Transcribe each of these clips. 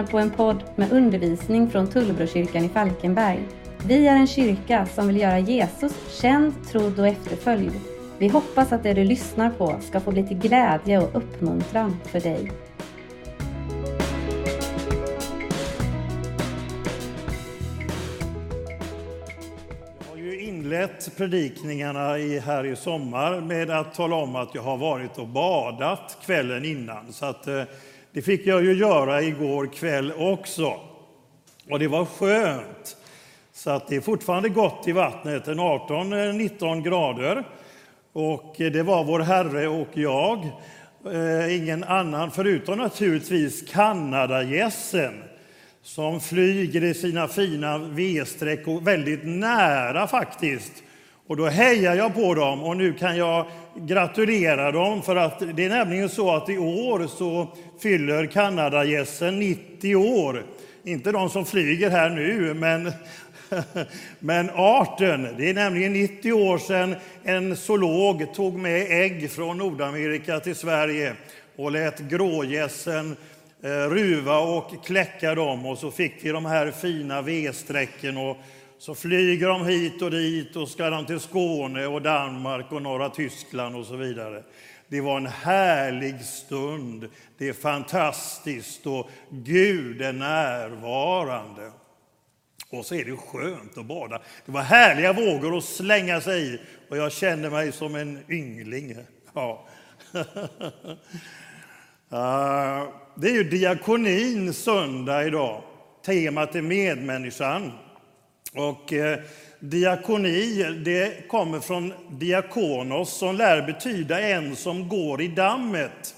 Lyssnar på en podd med undervisning från Tullbrokyrkan i Falkenberg. Vi är en kyrka som vill göra Jesus känd, trodd och efterföljd. Vi hoppas att det du lyssnar på ska få bli till glädje och uppmuntran för dig. Jag har ju inlett predikningarna i, här i sommar med att tala om att jag har varit och badat kvällen innan. Så att, eh, det fick jag ju göra igår kväll också. Och det var skönt. Så att det är fortfarande gott i vattnet, en 18-19 eh, grader. Och det var vår Herre och jag, eh, ingen annan, förutom naturligtvis Kanadagässen som flyger i sina fina V-streck och väldigt nära faktiskt. Och då hejar jag på dem och nu kan jag gratulera dem för att det är nämligen så att i år så fyller Kanadagässen 90 år. Inte de som flyger här nu, men men arten, det är nämligen 90 år sedan en zoolog tog med ägg från Nordamerika till Sverige och lät grågässen eh, ruva och kläcka dem och så fick vi de här fina V-strecken och så flyger de hit och dit och ska de till Skåne och Danmark och norra Tyskland och så vidare. Det var en härlig stund. Det är fantastiskt och Gud är närvarande. Och så är det skönt att bada. Det var härliga vågor att slänga sig i och jag kände mig som en yngling. Ja. Det är ju diakonin söndag idag. Temat är medmänniskan. Och eh, diakoni det kommer från diakonos som lär betyda en som går i dammet.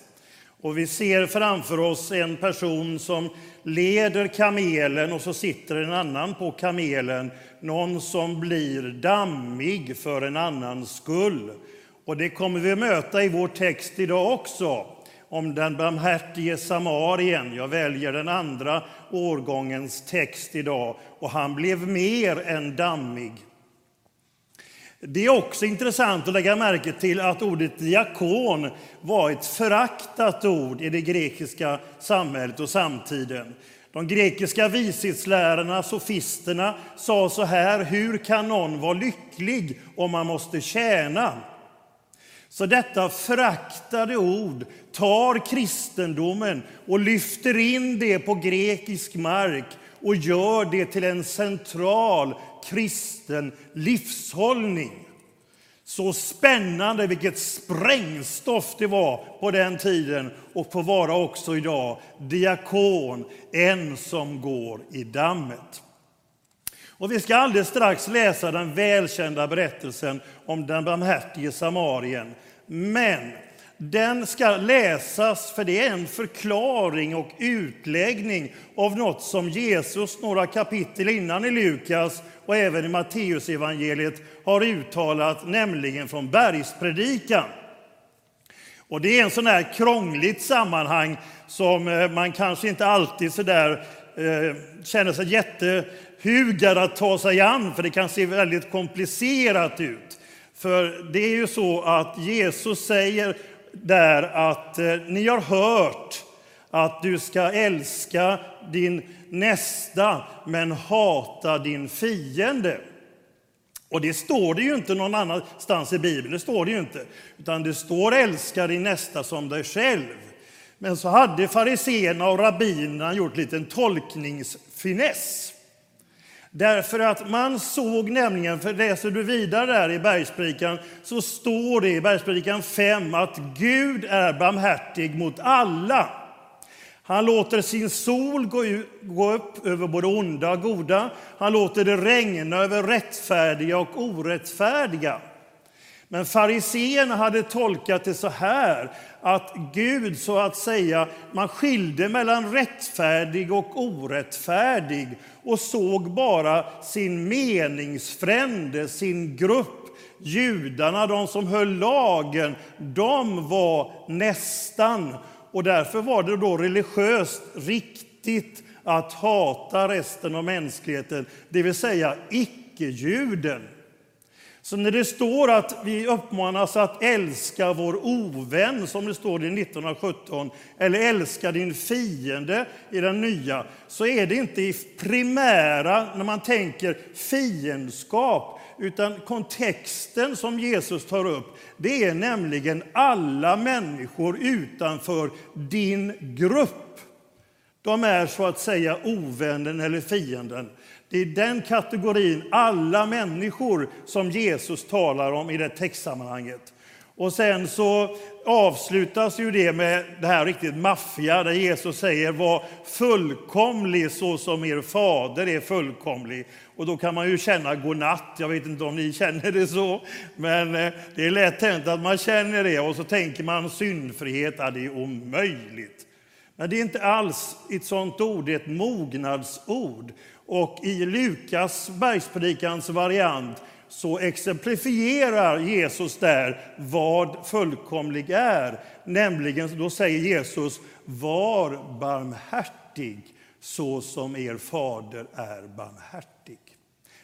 Och vi ser framför oss en person som leder kamelen och så sitter en annan på kamelen. Någon som blir dammig för en annans skull. Och det kommer vi möta i vår text idag också om den barmhärtige samarien. Jag väljer den andra årgångens text idag. Och han blev mer än dammig. Det är också intressant att lägga märke till att ordet diakon var ett föraktat ord i det grekiska samhället och samtiden. De grekiska vishetslärarna, sofisterna, sa så här, hur kan någon vara lycklig om man måste tjäna? Så detta föraktade ord tar kristendomen och lyfter in det på grekisk mark och gör det till en central kristen livshållning. Så spännande, vilket sprängstoff det var på den tiden och får vara också idag. Diakon, en som går i dammet. Och vi ska alldeles strax läsa den välkända berättelsen om den barmhärtige samarien. Men den ska läsas för det är en förklaring och utläggning av något som Jesus några kapitel innan i Lukas och även i Matteusevangeliet har uttalat, nämligen från bergspredikan. Och det är en sån här krångligt sammanhang som eh, man kanske inte alltid så där, eh, känner sig jätte hugad att ta sig an, för det kan se väldigt komplicerat ut. För det är ju så att Jesus säger där att eh, ni har hört att du ska älska din nästa men hata din fiende. Och det står det ju inte någon annanstans i Bibeln, det står det ju inte. Utan det står älska din nästa som dig själv. Men så hade fariseerna och rabbinerna gjort en liten tolkningsfiness. Därför att man såg nämligen, för läser du vidare där i Bergspredikan så står det i Bergspredikan 5 att Gud är barmhärtig mot alla. Han låter sin sol gå, gå upp över både onda och goda. Han låter det regna över rättfärdiga och orättfärdiga. Men fariseerna hade tolkat det så här att Gud så att säga, man skilde mellan rättfärdig och orättfärdig och såg bara sin meningsfrände, sin grupp. Judarna, de som höll lagen, de var nästan. Och därför var det då religiöst riktigt att hata resten av mänskligheten, det vill säga icke-juden. Så när det står att vi uppmanas att älska vår ovän, som det står i 1917, eller älska din fiende i den nya, så är det inte i primära, när man tänker fiendskap, utan kontexten som Jesus tar upp, det är nämligen alla människor utanför din grupp. De är så att säga ovännen eller fienden. Det är den kategorin, alla människor, som Jesus talar om i det textsammanhanget. Och sen så avslutas ju det med det här riktigt maffia, där Jesus säger var fullkomlig så som er fader är fullkomlig. Och då kan man ju känna godnatt. Jag vet inte om ni känner det så, men eh, det är lätt hänt att man känner det och så tänker man syndfrihet, ja, det är omöjligt. Nej, det är inte alls ett sånt ord, det är ett mognadsord. Och i Lukas bergspredikans variant så exemplifierar Jesus där vad fullkomlig är. Nämligen, då säger Jesus, var barmhärtig så som er fader är barmhärtig.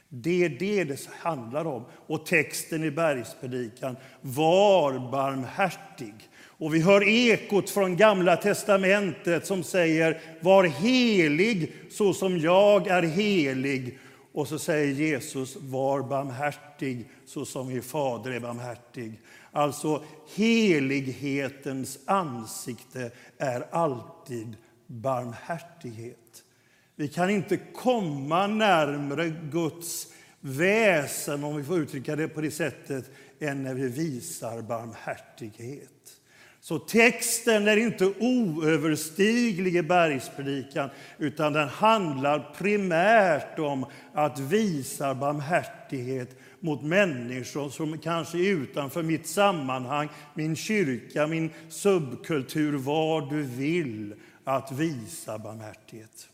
Det är det det handlar om. Och texten i bergspredikan, var barmhärtig. Och vi hör ekot från Gamla testamentet som säger var helig så som jag är helig. Och så säger Jesus var barmhärtig så som er fader är barmhärtig. Alltså helighetens ansikte är alltid barmhärtighet. Vi kan inte komma närmre Guds väsen, om vi får uttrycka det på det sättet, än när vi visar barmhärtighet. Så texten är inte oöverstiglig i bergspredikan utan den handlar primärt om att visa barmhärtighet mot människor som kanske är utanför mitt sammanhang, min kyrka, min subkultur, vad du vill, att visa barmhärtighet.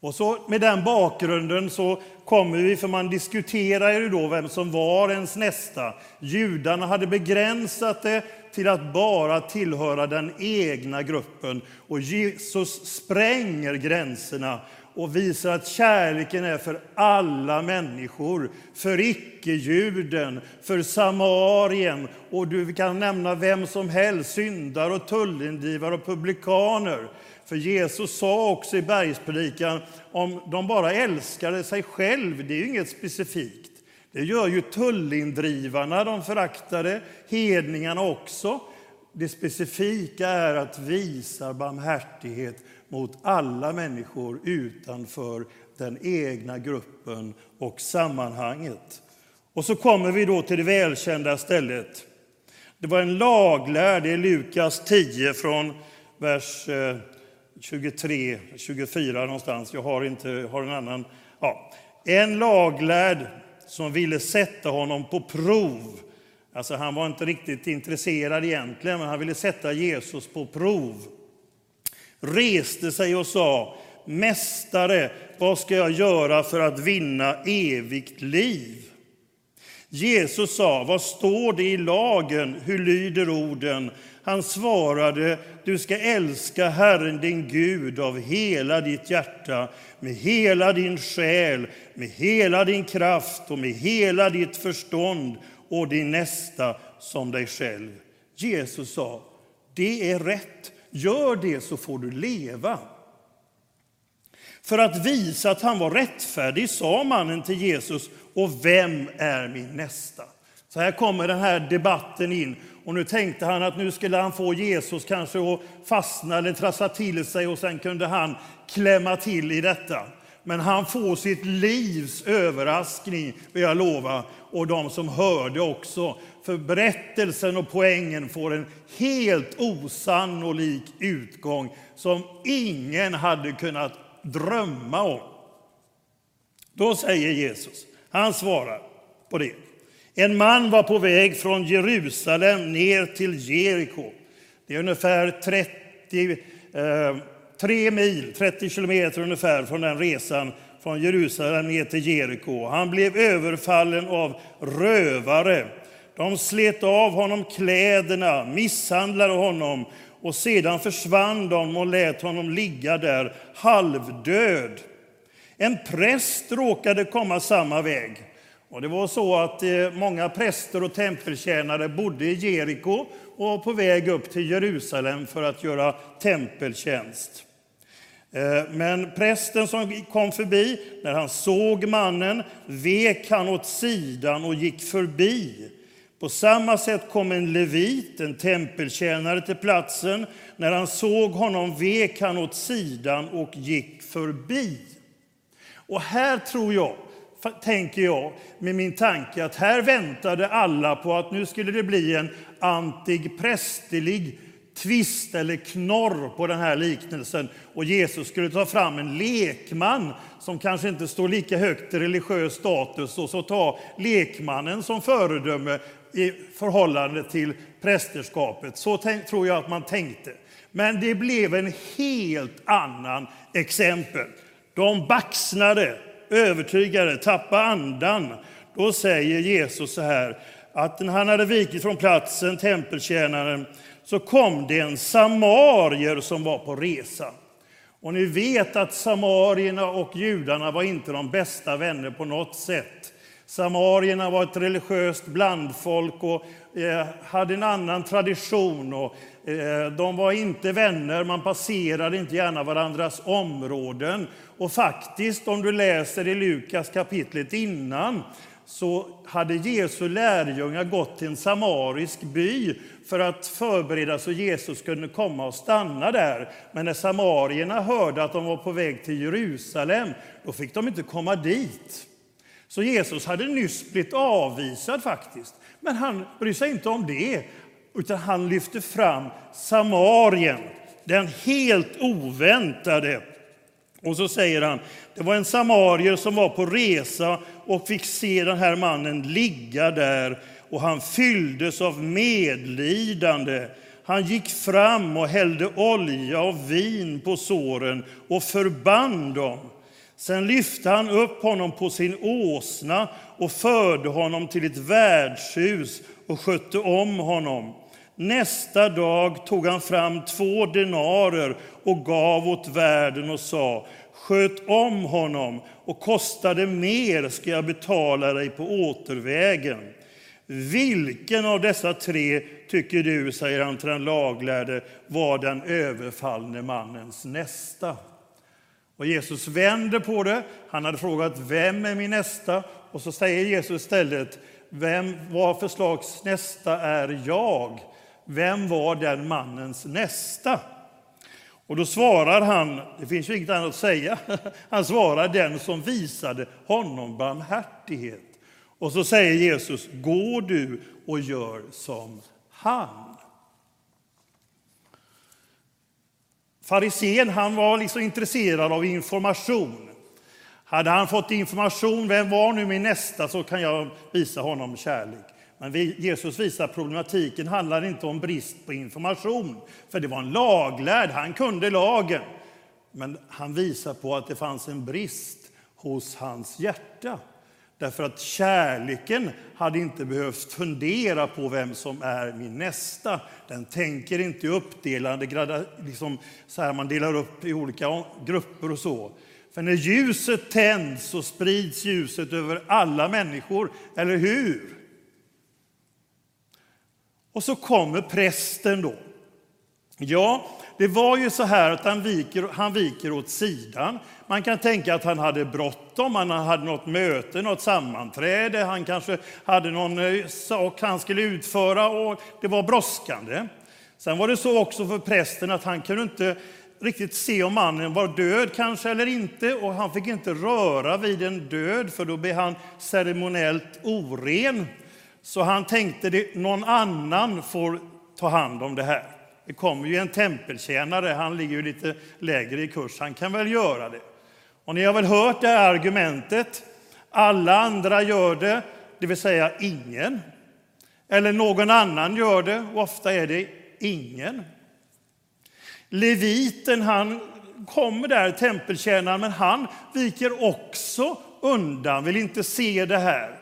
Och så med den bakgrunden så kommer vi, för man diskuterar ju då vem som var ens nästa. Judarna hade begränsat det till att bara tillhöra den egna gruppen. Och Jesus spränger gränserna och visar att kärleken är för alla människor, för icke-juden, för samarien och du kan nämna vem som helst, syndare och tullindrivare och publikaner. För Jesus sa också i bergspredikan, om de bara älskade sig själv, det är ju inget specifikt. Det gör ju tullindrivarna, de föraktade, hedningarna också. Det specifika är att visa barmhärtighet mot alla människor utanför den egna gruppen och sammanhanget. Och så kommer vi då till det välkända stället. Det var en laglärd, det är Lukas 10 från vers eh, 23, 24 någonstans. Jag har, inte, har en annan. Ja. En laglärd som ville sätta honom på prov. Alltså han var inte riktigt intresserad egentligen, men han ville sätta Jesus på prov. Reste sig och sa, Mästare, vad ska jag göra för att vinna evigt liv? Jesus sa, vad står det i lagen? Hur lyder orden? Han svarade, du ska älska Herren din Gud av hela ditt hjärta, med hela din själ, med hela din kraft och med hela ditt förstånd och din nästa som dig själv. Jesus sa, det är rätt. Gör det så får du leva. För att visa att han var rättfärdig sa mannen till Jesus, och vem är min nästa? Så här kommer den här debatten in. Och nu tänkte han att nu skulle han få Jesus kanske att fastna eller trassla till sig och sen kunde han klämma till i detta. Men han får sitt livs överraskning, vill jag lova, och de som hörde också. För berättelsen och poängen får en helt osannolik utgång som ingen hade kunnat drömma om. Då säger Jesus, han svarar på det. En man var på väg från Jerusalem ner till Jeriko. Det är ungefär 30, eh, 3 mil, 30 kilometer ungefär från den resan från Jerusalem ner till Jeriko. Han blev överfallen av rövare. De slet av honom kläderna, misshandlade honom och sedan försvann de och lät honom ligga där halvdöd. En präst råkade komma samma väg och det var så att eh, många präster och tempeltjänare bodde i Jeriko och var på väg upp till Jerusalem för att göra tempeltjänst. Eh, men prästen som kom förbi, när han såg mannen, vek han åt sidan och gick förbi. På samma sätt kom en levit, en tempeltjänare, till platsen. När han såg honom vek han åt sidan och gick förbi. Och här tror jag, tänker jag med min tanke, att här väntade alla på att nu skulle det bli en antiprästerlig tvist eller knorr på den här liknelsen och Jesus skulle ta fram en lekman som kanske inte står lika högt i religiös status och så ta lekmannen som föredöme i förhållande till prästerskapet. Så tror jag att man tänkte. Men det blev en helt annan exempel. De baxnade, övertygade, tappa andan. Då säger Jesus så här att när han hade vikit från platsen, tempeltjänaren, så kom det en samarier som var på resa. Och ni vet att samarierna och judarna var inte de bästa vänner på något sätt. Samarierna var ett religiöst blandfolk och Eh, hade en annan tradition. Och, eh, de var inte vänner, man passerade inte gärna varandras områden. Och faktiskt, om du läser i Lukas kapitlet innan, så hade Jesu lärjungar gått till en samarisk by för att förbereda så Jesus kunde komma och stanna där. Men när samarierna hörde att de var på väg till Jerusalem, då fick de inte komma dit. Så Jesus hade nyss blivit avvisad faktiskt. Men han bryr sig inte om det, utan han lyfter fram Samarien, den helt oväntade. Och så säger han, det var en samarier som var på resa och fick se den här mannen ligga där och han fylldes av medlidande. Han gick fram och hällde olja och vin på såren och förband dem. Sen lyfte han upp honom på sin åsna och förde honom till ett värdshus och skötte om honom. Nästa dag tog han fram två denarer och gav åt värden och sa Sköt om honom, och kostade mer ska jag betala dig på återvägen. Vilken av dessa tre tycker du, säger han till den laglärde, var den överfallne mannens nästa? Och Jesus vänder på det. Han hade frågat vem är min nästa? Och så säger Jesus istället, vem, vad för slags nästa är jag? Vem var den mannens nästa? Och då svarar han, det finns ju inget annat att säga, han svarar den som visade honom barmhärtighet. Och så säger Jesus, gå du och gör som han. Farisén han var liksom intresserad av information. Hade han fått information, vem var nu min nästa, så kan jag visa honom kärlek. Men Jesus visar att problematiken handlar inte om brist på information, för det var en laglärd, han kunde lagen. Men han visar på att det fanns en brist hos hans hjärta. Därför att kärleken hade inte behövt fundera på vem som är min nästa. Den tänker inte uppdelande, liksom så här man delar upp i olika grupper och så. För när ljuset tänds så sprids ljuset över alla människor, eller hur? Och så kommer prästen då. Ja, det var ju så här att han viker, han viker åt sidan. Man kan tänka att han hade bråttom, han hade något möte, något sammanträde, han kanske hade någon eh, sak han skulle utföra och det var brådskande. Sen var det så också för prästen att han kunde inte riktigt se om mannen var död kanske eller inte och han fick inte röra vid en död för då blev han ceremoniellt oren. Så han tänkte att någon annan får ta hand om det här. Det kommer ju en tempeltjänare, han ligger ju lite lägre i kurs, han kan väl göra det. Och ni har väl hört det här argumentet, alla andra gör det, det vill säga ingen. Eller någon annan gör det, och ofta är det ingen. Leviten, han kommer där, tempeltjänaren, men han viker också undan, vill inte se det här.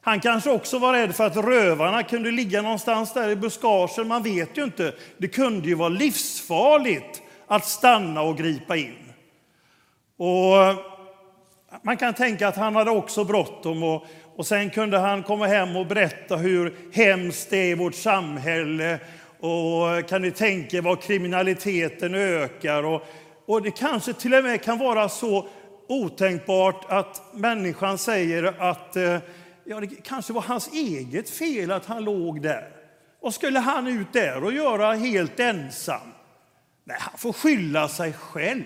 Han kanske också var rädd för att rövarna kunde ligga någonstans där i buskagen. Man vet ju inte. Det kunde ju vara livsfarligt att stanna och gripa in. Och eh, man kan tänka att han hade också bråttom och, och sen kunde han komma hem och berätta hur hemskt det är i vårt samhälle. Och eh, kan ni tänka er vad kriminaliteten ökar? Och, och det kanske till och med kan vara så otänkbart att människan säger att eh, ja, det kanske var hans eget fel att han låg där. Vad skulle han ut där och göra helt ensam? Nej, han får skylla sig själv.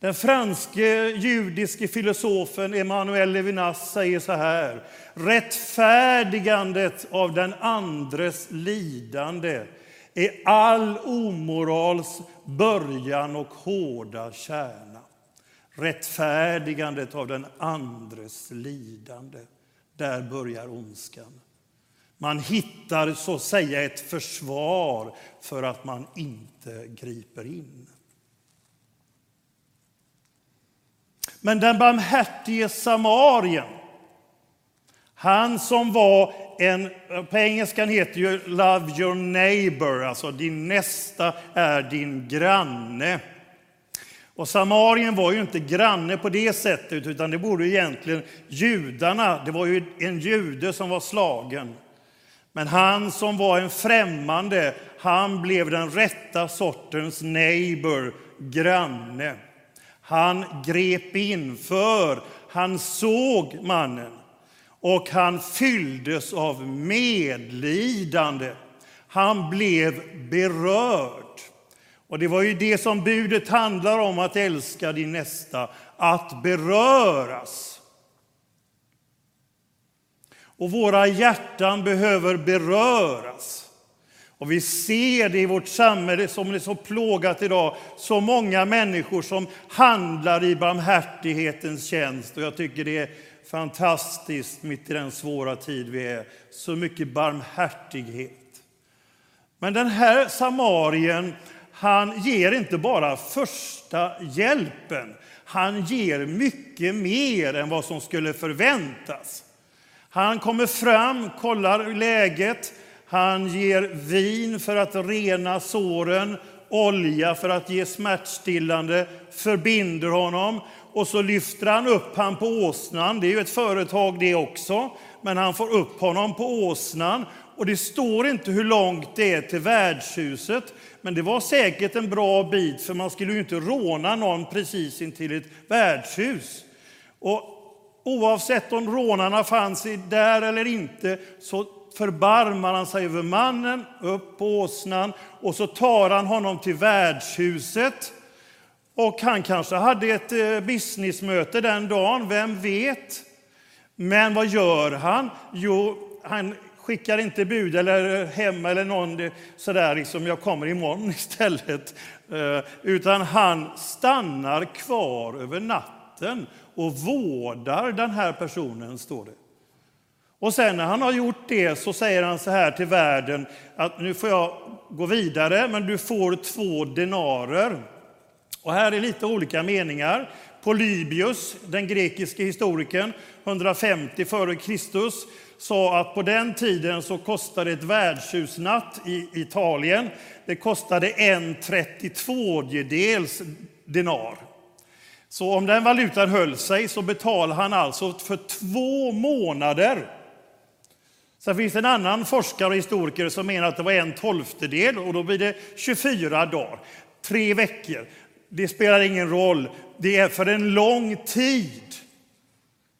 Den franske judiske filosofen Emmanuel Levinas säger så här. Rättfärdigandet av den andres lidande är all omorals början och hårda kärna. Rättfärdigandet av den andres lidande. Där börjar ondskan. Man hittar så att säga ett försvar för att man inte griper in. Men den barmhärtige samarien, han som var en, på engelskan heter ju Love your neighbor, alltså din nästa är din granne. Och Samarien var ju inte granne på det sättet, utan det borde egentligen judarna. Det var ju en jude som var slagen. Men han som var en främmande, han blev den rätta sortens neighbor, granne. Han grep in för han såg mannen och han fylldes av medlidande. Han blev berörd. Och det var ju det som budet handlar om, att älska din nästa, att beröras. Och våra hjärtan behöver beröras. Och vi ser det i vårt samhälle som är så plågat idag. Så många människor som handlar i barmhärtighetens tjänst. Och jag tycker det är fantastiskt mitt i den svåra tid vi är. Så mycket barmhärtighet. Men den här samarien, han ger inte bara första hjälpen. Han ger mycket mer än vad som skulle förväntas. Han kommer fram, kollar läget, han ger vin för att rena såren, olja för att ge smärtstillande, förbinder honom och så lyfter han upp han på åsnan. Det är ju ett företag det också, men han får upp honom på åsnan. Och det står inte hur långt det är till värdshuset, men det var säkert en bra bit, för man skulle ju inte råna någon precis intill ett värdshus. Och oavsett om rånarna fanns där eller inte, så förbarmar han sig över mannen, upp på åsnan och så tar han honom till värdshuset. Och han kanske hade ett eh, businessmöte den dagen, vem vet? Men vad gör han? Jo, han skickar inte bud eller hem eller någon eh, sådär liksom, jag kommer imorgon istället. Eh, utan han stannar kvar över natten och vårdar den här personen, står det. Och sen när han har gjort det så säger han så här till världen att nu får jag gå vidare, men du får två denarer. Och här är lite olika meningar. Polybius, den grekiske historikern, 150 f.Kr. sa att på den tiden så kostade ett värdshusnatt i Italien det kostade en 32 dels denar. Så om den valutan höll sig så betalade han alltså för två månader Sen finns det en annan forskare och historiker som menar att det var en tolftedel och då blir det 24 dagar, tre veckor. Det spelar ingen roll, det är för en lång tid.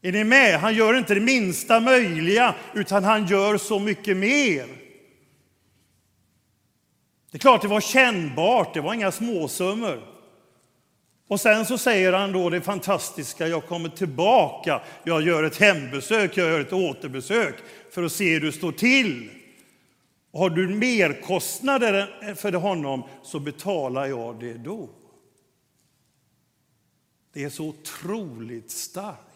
Är ni med? Han gör inte det minsta möjliga, utan han gör så mycket mer. Det är klart det var kännbart, det var inga småsummor. Och sen så säger han då det fantastiska, jag kommer tillbaka, jag gör ett hembesök, jag gör ett återbesök för att se hur du står till. Och har du merkostnader för honom så betalar jag det då. Det är så otroligt starkt.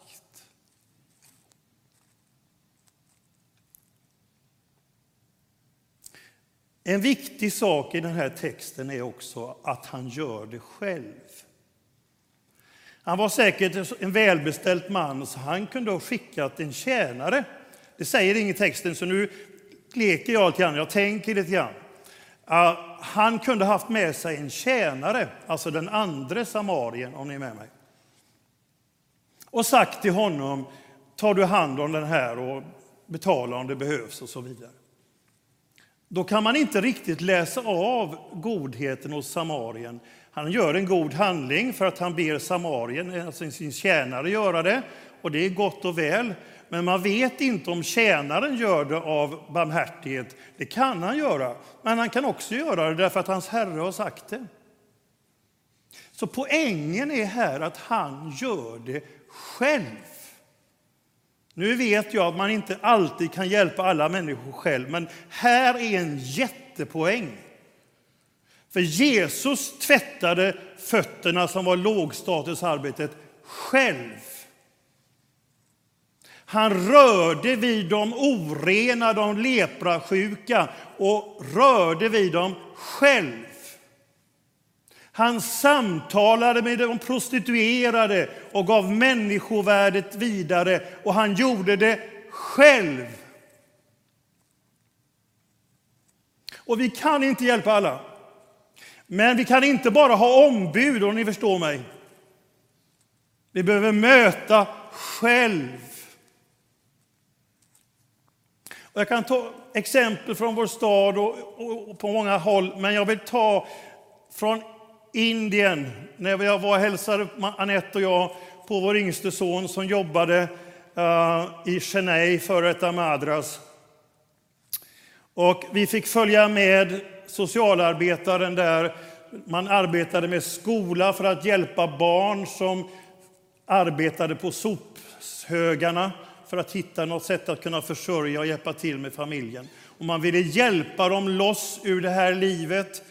En viktig sak i den här texten är också att han gör det själv. Han var säkert en välbeställd man, så han kunde ha skickat en tjänare. Det säger ingen texten, så nu leker jag lite grann, jag tänker lite grann. Uh, han kunde haft med sig en tjänare, alltså den andra samarien, om ni är med mig. och sagt till honom, tar du hand om den här och betala om det behövs och så vidare. Då kan man inte riktigt läsa av godheten hos samarien. Han gör en god handling för att han ber samarien, eh, alltså sin tjänare, göra det. Och det är gott och väl. Men man vet inte om tjänaren gör det av barmhärtighet. Det kan han göra, men han kan också göra det därför att hans herre har sagt det. Så poängen är här att han gör det själv. Nu vet jag att man inte alltid kan hjälpa alla människor själv, men här är en jättepoäng. För Jesus tvättade fötterna som var lågstatusarbetet själv. Han rörde vid de orena, de leprasjuka och rörde vid dem själv. Han samtalade med de prostituerade och gav människovärdet vidare och han gjorde det själv. Och vi kan inte hjälpa alla. Men vi kan inte bara ha ombud, om ni förstår mig. Vi behöver möta själv. Och jag kan ta exempel från vår stad och, och, och, på många håll, men jag vill ta från Indien, när jag var och hälsade Anette och jag på vår yngste son som jobbade uh, i Chennai, före detta Madras. Och vi fick följa med socialarbetaren där. Man arbetade med skola för att hjälpa barn som arbetade på sophögarna för att hitta något sätt att kunna försörja och hjälpa till med familjen. Och man ville hjälpa dem loss ur det här livet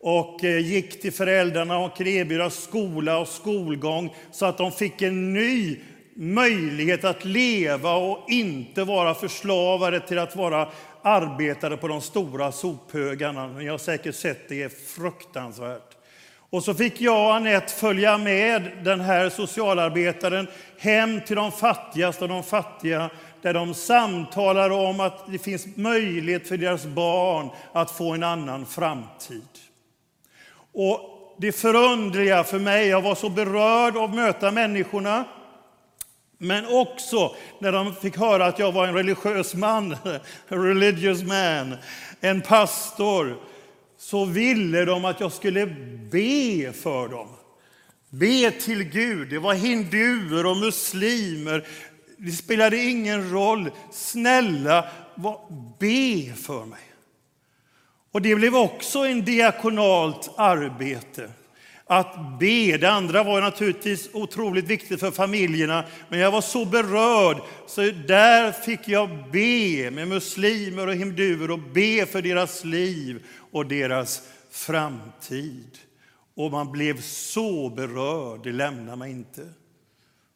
och eh, gick till föräldrarna och erbjuda skola och skolgång så att de fick en ny möjlighet att leva och inte vara förslavade till att vara arbetade på de stora sophögarna. Ni har säkert sett det, det är fruktansvärt. Och så fick jag och Anette följa med den här socialarbetaren hem till de fattigaste av de fattiga där de samtalar om att det finns möjlighet för deras barn att få en annan framtid. Och det förundliga för mig, jag var så berörd av att möta människorna, men också när de fick höra att jag var en religiös man, religious man, en pastor, så ville de att jag skulle be för dem. Be till Gud. Det var hinduer och muslimer. Det spelade ingen roll. Snälla, be för mig. Och det blev också en diakonalt arbete att be. Det andra var naturligtvis otroligt viktigt för familjerna, men jag var så berörd så där fick jag be med muslimer och hinduer och be för deras liv och deras framtid. Och man blev så berörd, det lämnar mig inte.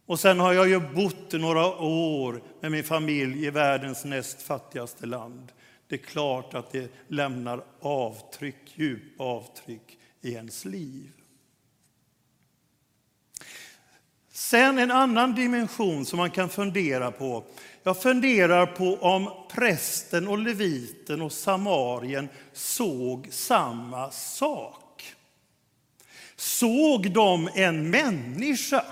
Och sen har jag ju bott några år med min familj i världens näst fattigaste land. Det är klart att det lämnar avtryck, djupa avtryck i ens liv. Sen en annan dimension som man kan fundera på. Jag funderar på om prästen och leviten och samarien såg samma sak. Såg de en människa?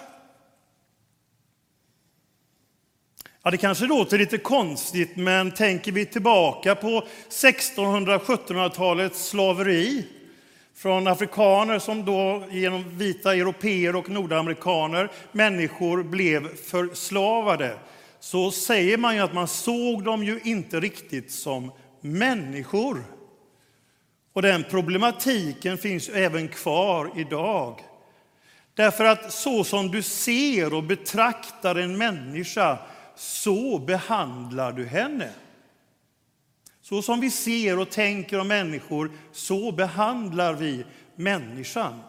Ja, det kanske låter lite konstigt, men tänker vi tillbaka på 1600-1700-talets slaveri från afrikaner som då genom vita europeer och nordamerikaner, människor blev förslavade, så säger man ju att man såg dem ju inte riktigt som människor. Och den problematiken finns även kvar idag. Därför att så som du ser och betraktar en människa, så behandlar du henne. Så som vi ser och tänker om människor, så behandlar vi människan.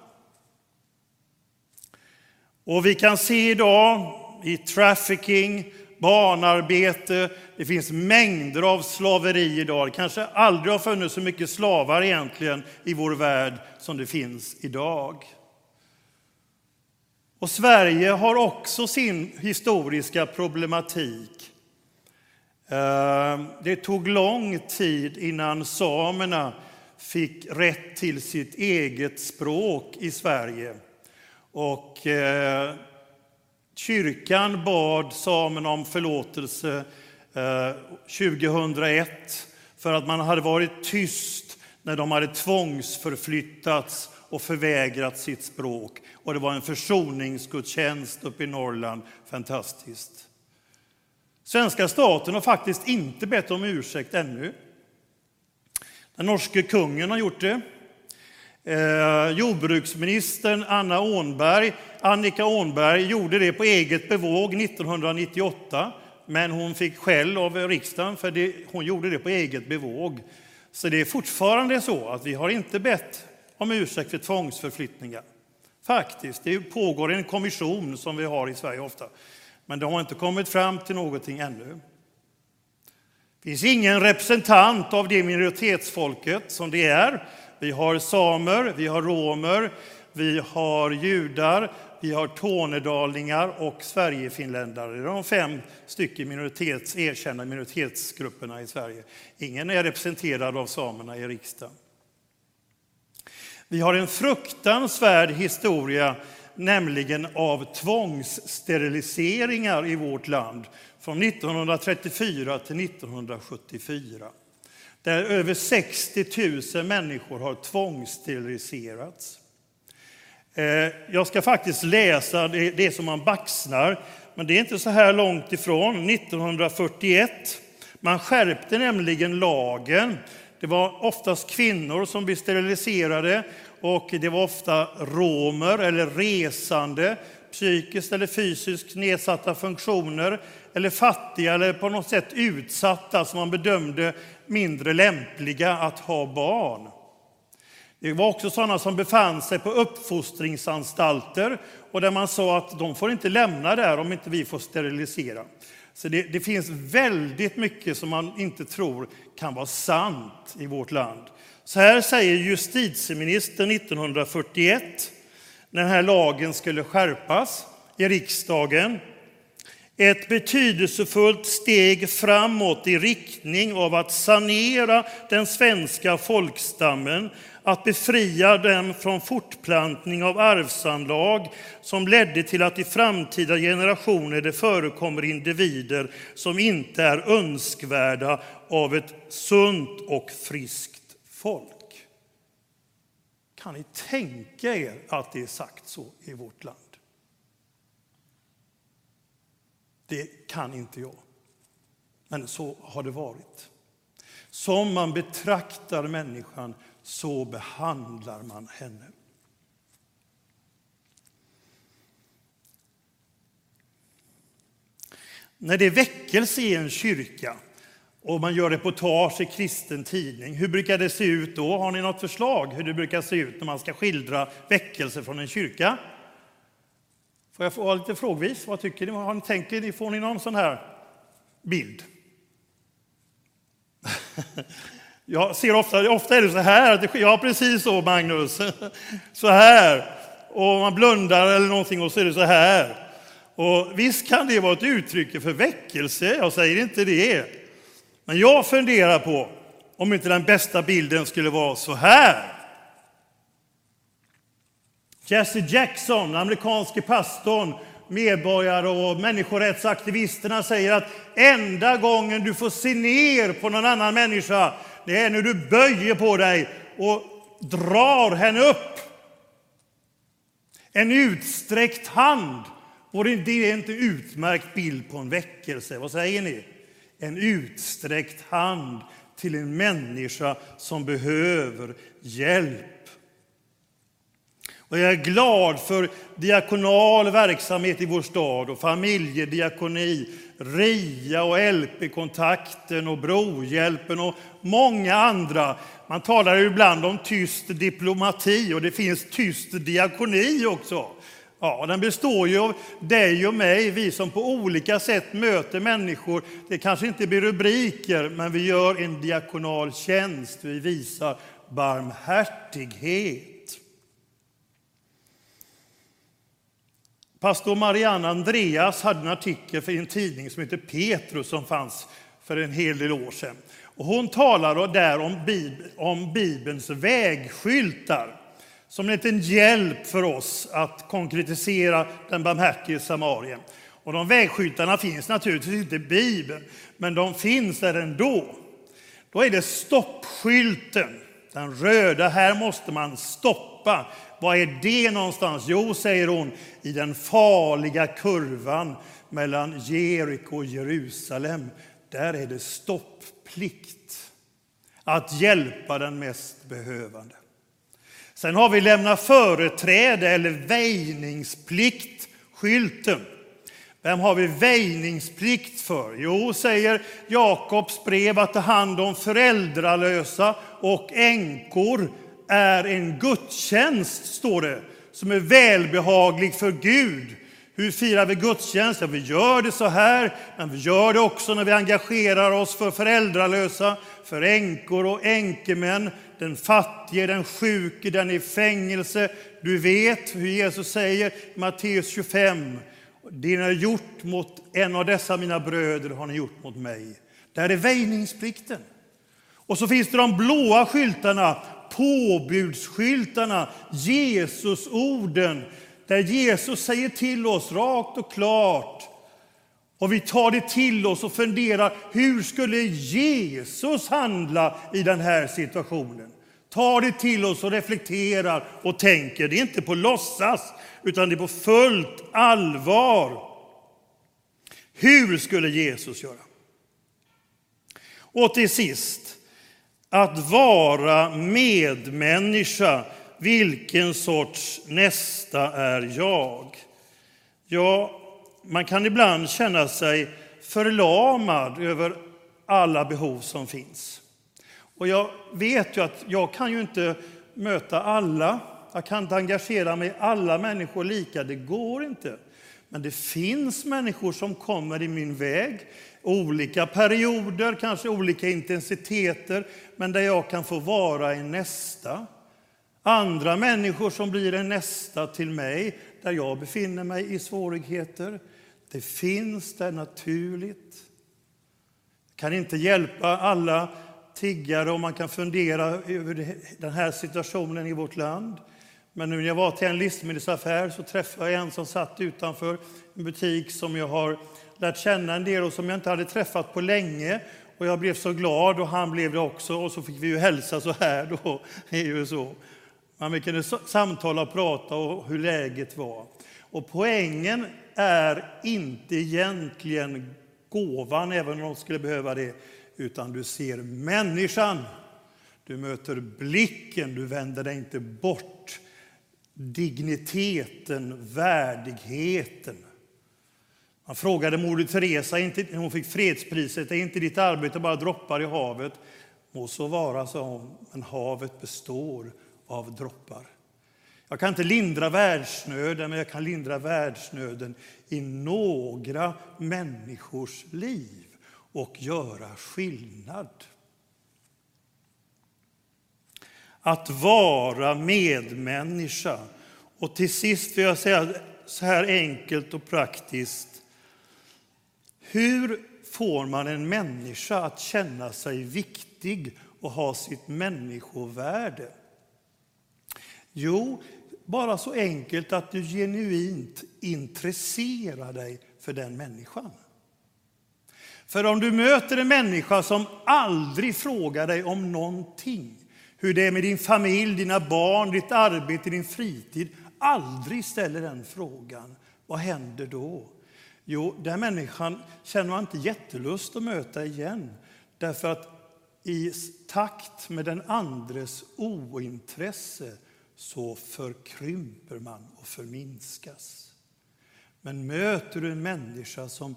Och vi kan se idag i trafficking, barnarbete, det finns mängder av slaveri idag. Det kanske aldrig har funnits så mycket slavar egentligen i vår värld som det finns idag. Och Sverige har också sin historiska problematik. Ehm, det tog lång tid innan samerna fick rätt till sitt eget språk i Sverige. Och eh, Kyrkan bad samerna om förlåtelse eh, 2001 för att man hade varit tyst när de hade tvångsförflyttats och förvägrat sitt språk. Och det var en försoningsgudstjänst uppe i Norrland. Fantastiskt. Svenska staten har faktiskt inte bett om ursäkt ännu. Den norske kungen har gjort det. Eh, jordbruksministern Anna Ånberg, Annika Ånberg gjorde det på eget bevåg 1998 men hon fick skäll av riksdagen för det, hon gjorde det på eget bevåg. Så det är fortfarande så att vi har inte bett om ursäkt för tvångsförflyttningar. Faktiskt, det pågår en kommission som vi har i Sverige ofta. Men de har inte kommit fram till någonting ännu. Det finns ingen representant av det minoritetsfolket som det är. Vi har samer, vi har romer, vi har judar, vi har tornedalingar och sverigefinländare. Det är de fem stycken minoritets, erkända minoritetsgrupperna i Sverige. Ingen är representerad av samerna i riksdagen. Vi har en fruktansvärd historia nämligen av tvångssteriliseringar i vårt land från 1934 till 1974. Där över 60 000 människor har tvångssteriliserats. Eh, jag ska faktiskt läsa det som man baxnar, men det är inte så här långt ifrån. 1941 man skärpte nämligen lagen. Det var oftast kvinnor som blev steriliserade och det var ofta romer eller resande, psykiskt eller fysiskt nedsatta funktioner eller fattiga eller på något sätt utsatta som man bedömde mindre lämpliga att ha barn. Det var också sådana som befann sig på uppfostringsanstalter och där man sa att de får inte lämna där om inte vi får sterilisera. Så det, det finns väldigt mycket som man inte tror kan vara sant i vårt land. Så här säger justitieministern 1941 när den här lagen skulle skärpas i riksdagen. Ett betydelsefullt steg framåt i riktning av att sanera den svenska folkstammen, att befria dem från fortplantning av arvsanlag som ledde till att i framtida generationer det förekommer individer som inte är önskvärda av ett sunt och friskt folk. Kan ni tänka er att det är sagt så i vårt land? Det kan inte jag. Men så har det varit. Som man betraktar människan, så behandlar man henne. När det är väckelse i en kyrka och man gör reportage i kristen tidning. Hur brukar det se ut då? Har ni något förslag hur det brukar se ut när man ska skildra väckelse från en kyrka? Får jag få vara lite frågvis? Vad tycker ni? Har ni tänkt er? Får ni någon sån här bild? Jag ser ofta, ofta är det så här, ja precis så Magnus, så här. Och man blundar eller någonting och så är det så här. Och visst kan det vara ett uttryck för väckelse, jag säger inte det. Men jag funderar på om inte den bästa bilden skulle vara så här. Jesse Jackson, den amerikanske pastorn, medborgare och människorättsaktivisterna säger att enda gången du får se ner på någon annan människa, det är när du böjer på dig och drar henne upp. En utsträckt hand, och det inte en utmärkt bild på en väckelse? Vad säger ni? En utsträckt hand till en människa som behöver hjälp. Och jag är glad för diakonal verksamhet i vår stad och familjediakoni, RIA och LP-kontakten och Brohjälpen och många andra. Man talar ibland om tyst diplomati och det finns tyst diakoni också. Ja, den består ju av dig och mig, vi som på olika sätt möter människor. Det kanske inte blir rubriker, men vi gör en diakonal tjänst. Vi visar barmhärtighet. Pastor Marianne Andreas hade en artikel för en tidning som heter Petrus som fanns för en hel del år sedan. Och hon talar där om, Bibelns vägskyltar som en liten hjälp för oss att konkretisera den barmhärtige samarien. Och de vägskyltarna finns naturligtvis inte i Bibeln, men de finns där ändå. Då är det stoppskylten, den röda, här måste man stoppa. Var är det någonstans? Jo, säger hon, i den farliga kurvan mellan Jeriko och Jerusalem. Där är det stopplikt att hjälpa den mest behövande. Sen har vi lämna företräde eller väjningsplikt, skylten. Vem har vi väjningsplikt för? Jo, säger Jakobs brev, att ta hand om föräldralösa och änkor är en gudstjänst, står det, som är välbehaglig för Gud. Hur firar vi gudstjänst? Ja, vi gör det så här, men vi gör det också när vi engagerar oss för föräldralösa, för änkor och änkemän, den fattige, den sjuke, den i fängelse. Du vet hur Jesus säger i Matteus 25. Det ni har gjort mot en av dessa mina bröder har ni gjort mot mig. Det här är väjningsplikten. Och så finns det de blåa skyltarna, påbudsskyltarna, Jesusorden, där Jesus säger till oss rakt och klart och vi tar det till oss och funderar, hur skulle Jesus handla i den här situationen? Tar det till oss och reflekterar och tänker. Det är inte på låtsas, utan det är på fullt allvar. Hur skulle Jesus göra? Och till sist, att vara medmänniska. Vilken sorts nästa är jag? Ja, man kan ibland känna sig förlamad över alla behov som finns. Och jag vet ju att jag kan ju inte möta alla. Jag kan inte engagera mig i alla människor lika, det går inte. Men det finns människor som kommer i min väg, olika perioder, kanske olika intensiteter, men där jag kan få vara en nästa. Andra människor som blir en nästa till mig, där jag befinner mig i svårigheter. Det finns där naturligt. Jag kan inte hjälpa alla tiggare och man kan fundera över den här situationen i vårt land. Men nu när jag var till en livsmedelsaffär så träffade jag en som satt utanför en butik som jag har lärt känna en del och som jag inte hade träffat på länge. Och jag blev så glad och han blev det också och så fick vi ju hälsa så här då. Det är ju så. Men vi kunde samtala och prata och hur läget var. Och poängen är inte egentligen gåvan, även om de skulle behöva det, utan du ser människan. Du möter blicken, du vänder dig inte bort. Digniteten, värdigheten. Han frågade Moder Teresa när hon fick fredspriset, är inte ditt arbete bara droppar i havet? Må så vara, sa hon, men havet består av droppar. Jag kan inte lindra världsnöden, men jag kan lindra världsnöden i några människors liv och göra skillnad. Att vara medmänniska. Och till sist vill jag säga så här enkelt och praktiskt. Hur får man en människa att känna sig viktig och ha sitt människovärde? Jo, bara så enkelt att du genuint intresserar dig för den människan. För om du möter en människa som aldrig frågar dig om någonting, hur det är med din familj, dina barn, ditt arbete, din fritid, aldrig ställer den frågan, vad händer då? Jo, den människan känner man inte jättelust att möta igen. Därför att i takt med den andres ointresse så förkrymper man och förminskas. Men möter du en människa som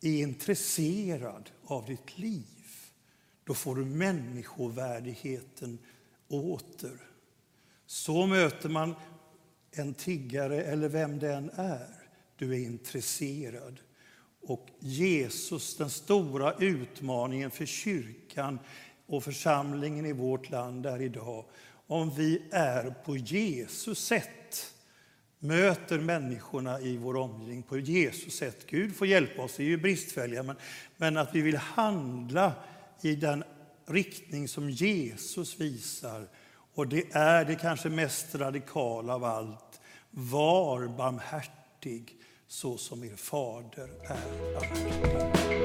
är intresserad av ditt liv, då får du människovärdigheten åter. Så möter man en tiggare eller vem det än är. Du är intresserad. Och Jesus, den stora utmaningen för kyrkan och församlingen i vårt land är idag, om vi är på Jesus sätt möter människorna i vår omgivning på Jesus sätt. Gud får hjälpa oss, vi är ju bristfälliga, men, men att vi vill handla i den riktning som Jesus visar Och det är det kanske mest radikala av allt. Var barmhärtig så som er fader är barmhärtig.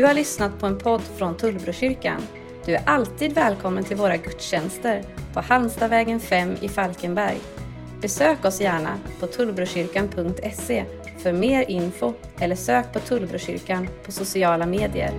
Du har lyssnat på en podd från Tullbrokyrkan. Du är alltid välkommen till våra gudstjänster på Halmstadvägen 5 i Falkenberg. Besök oss gärna på tullbrokyrkan.se för mer info eller sök på Tullbrokyrkan på sociala medier.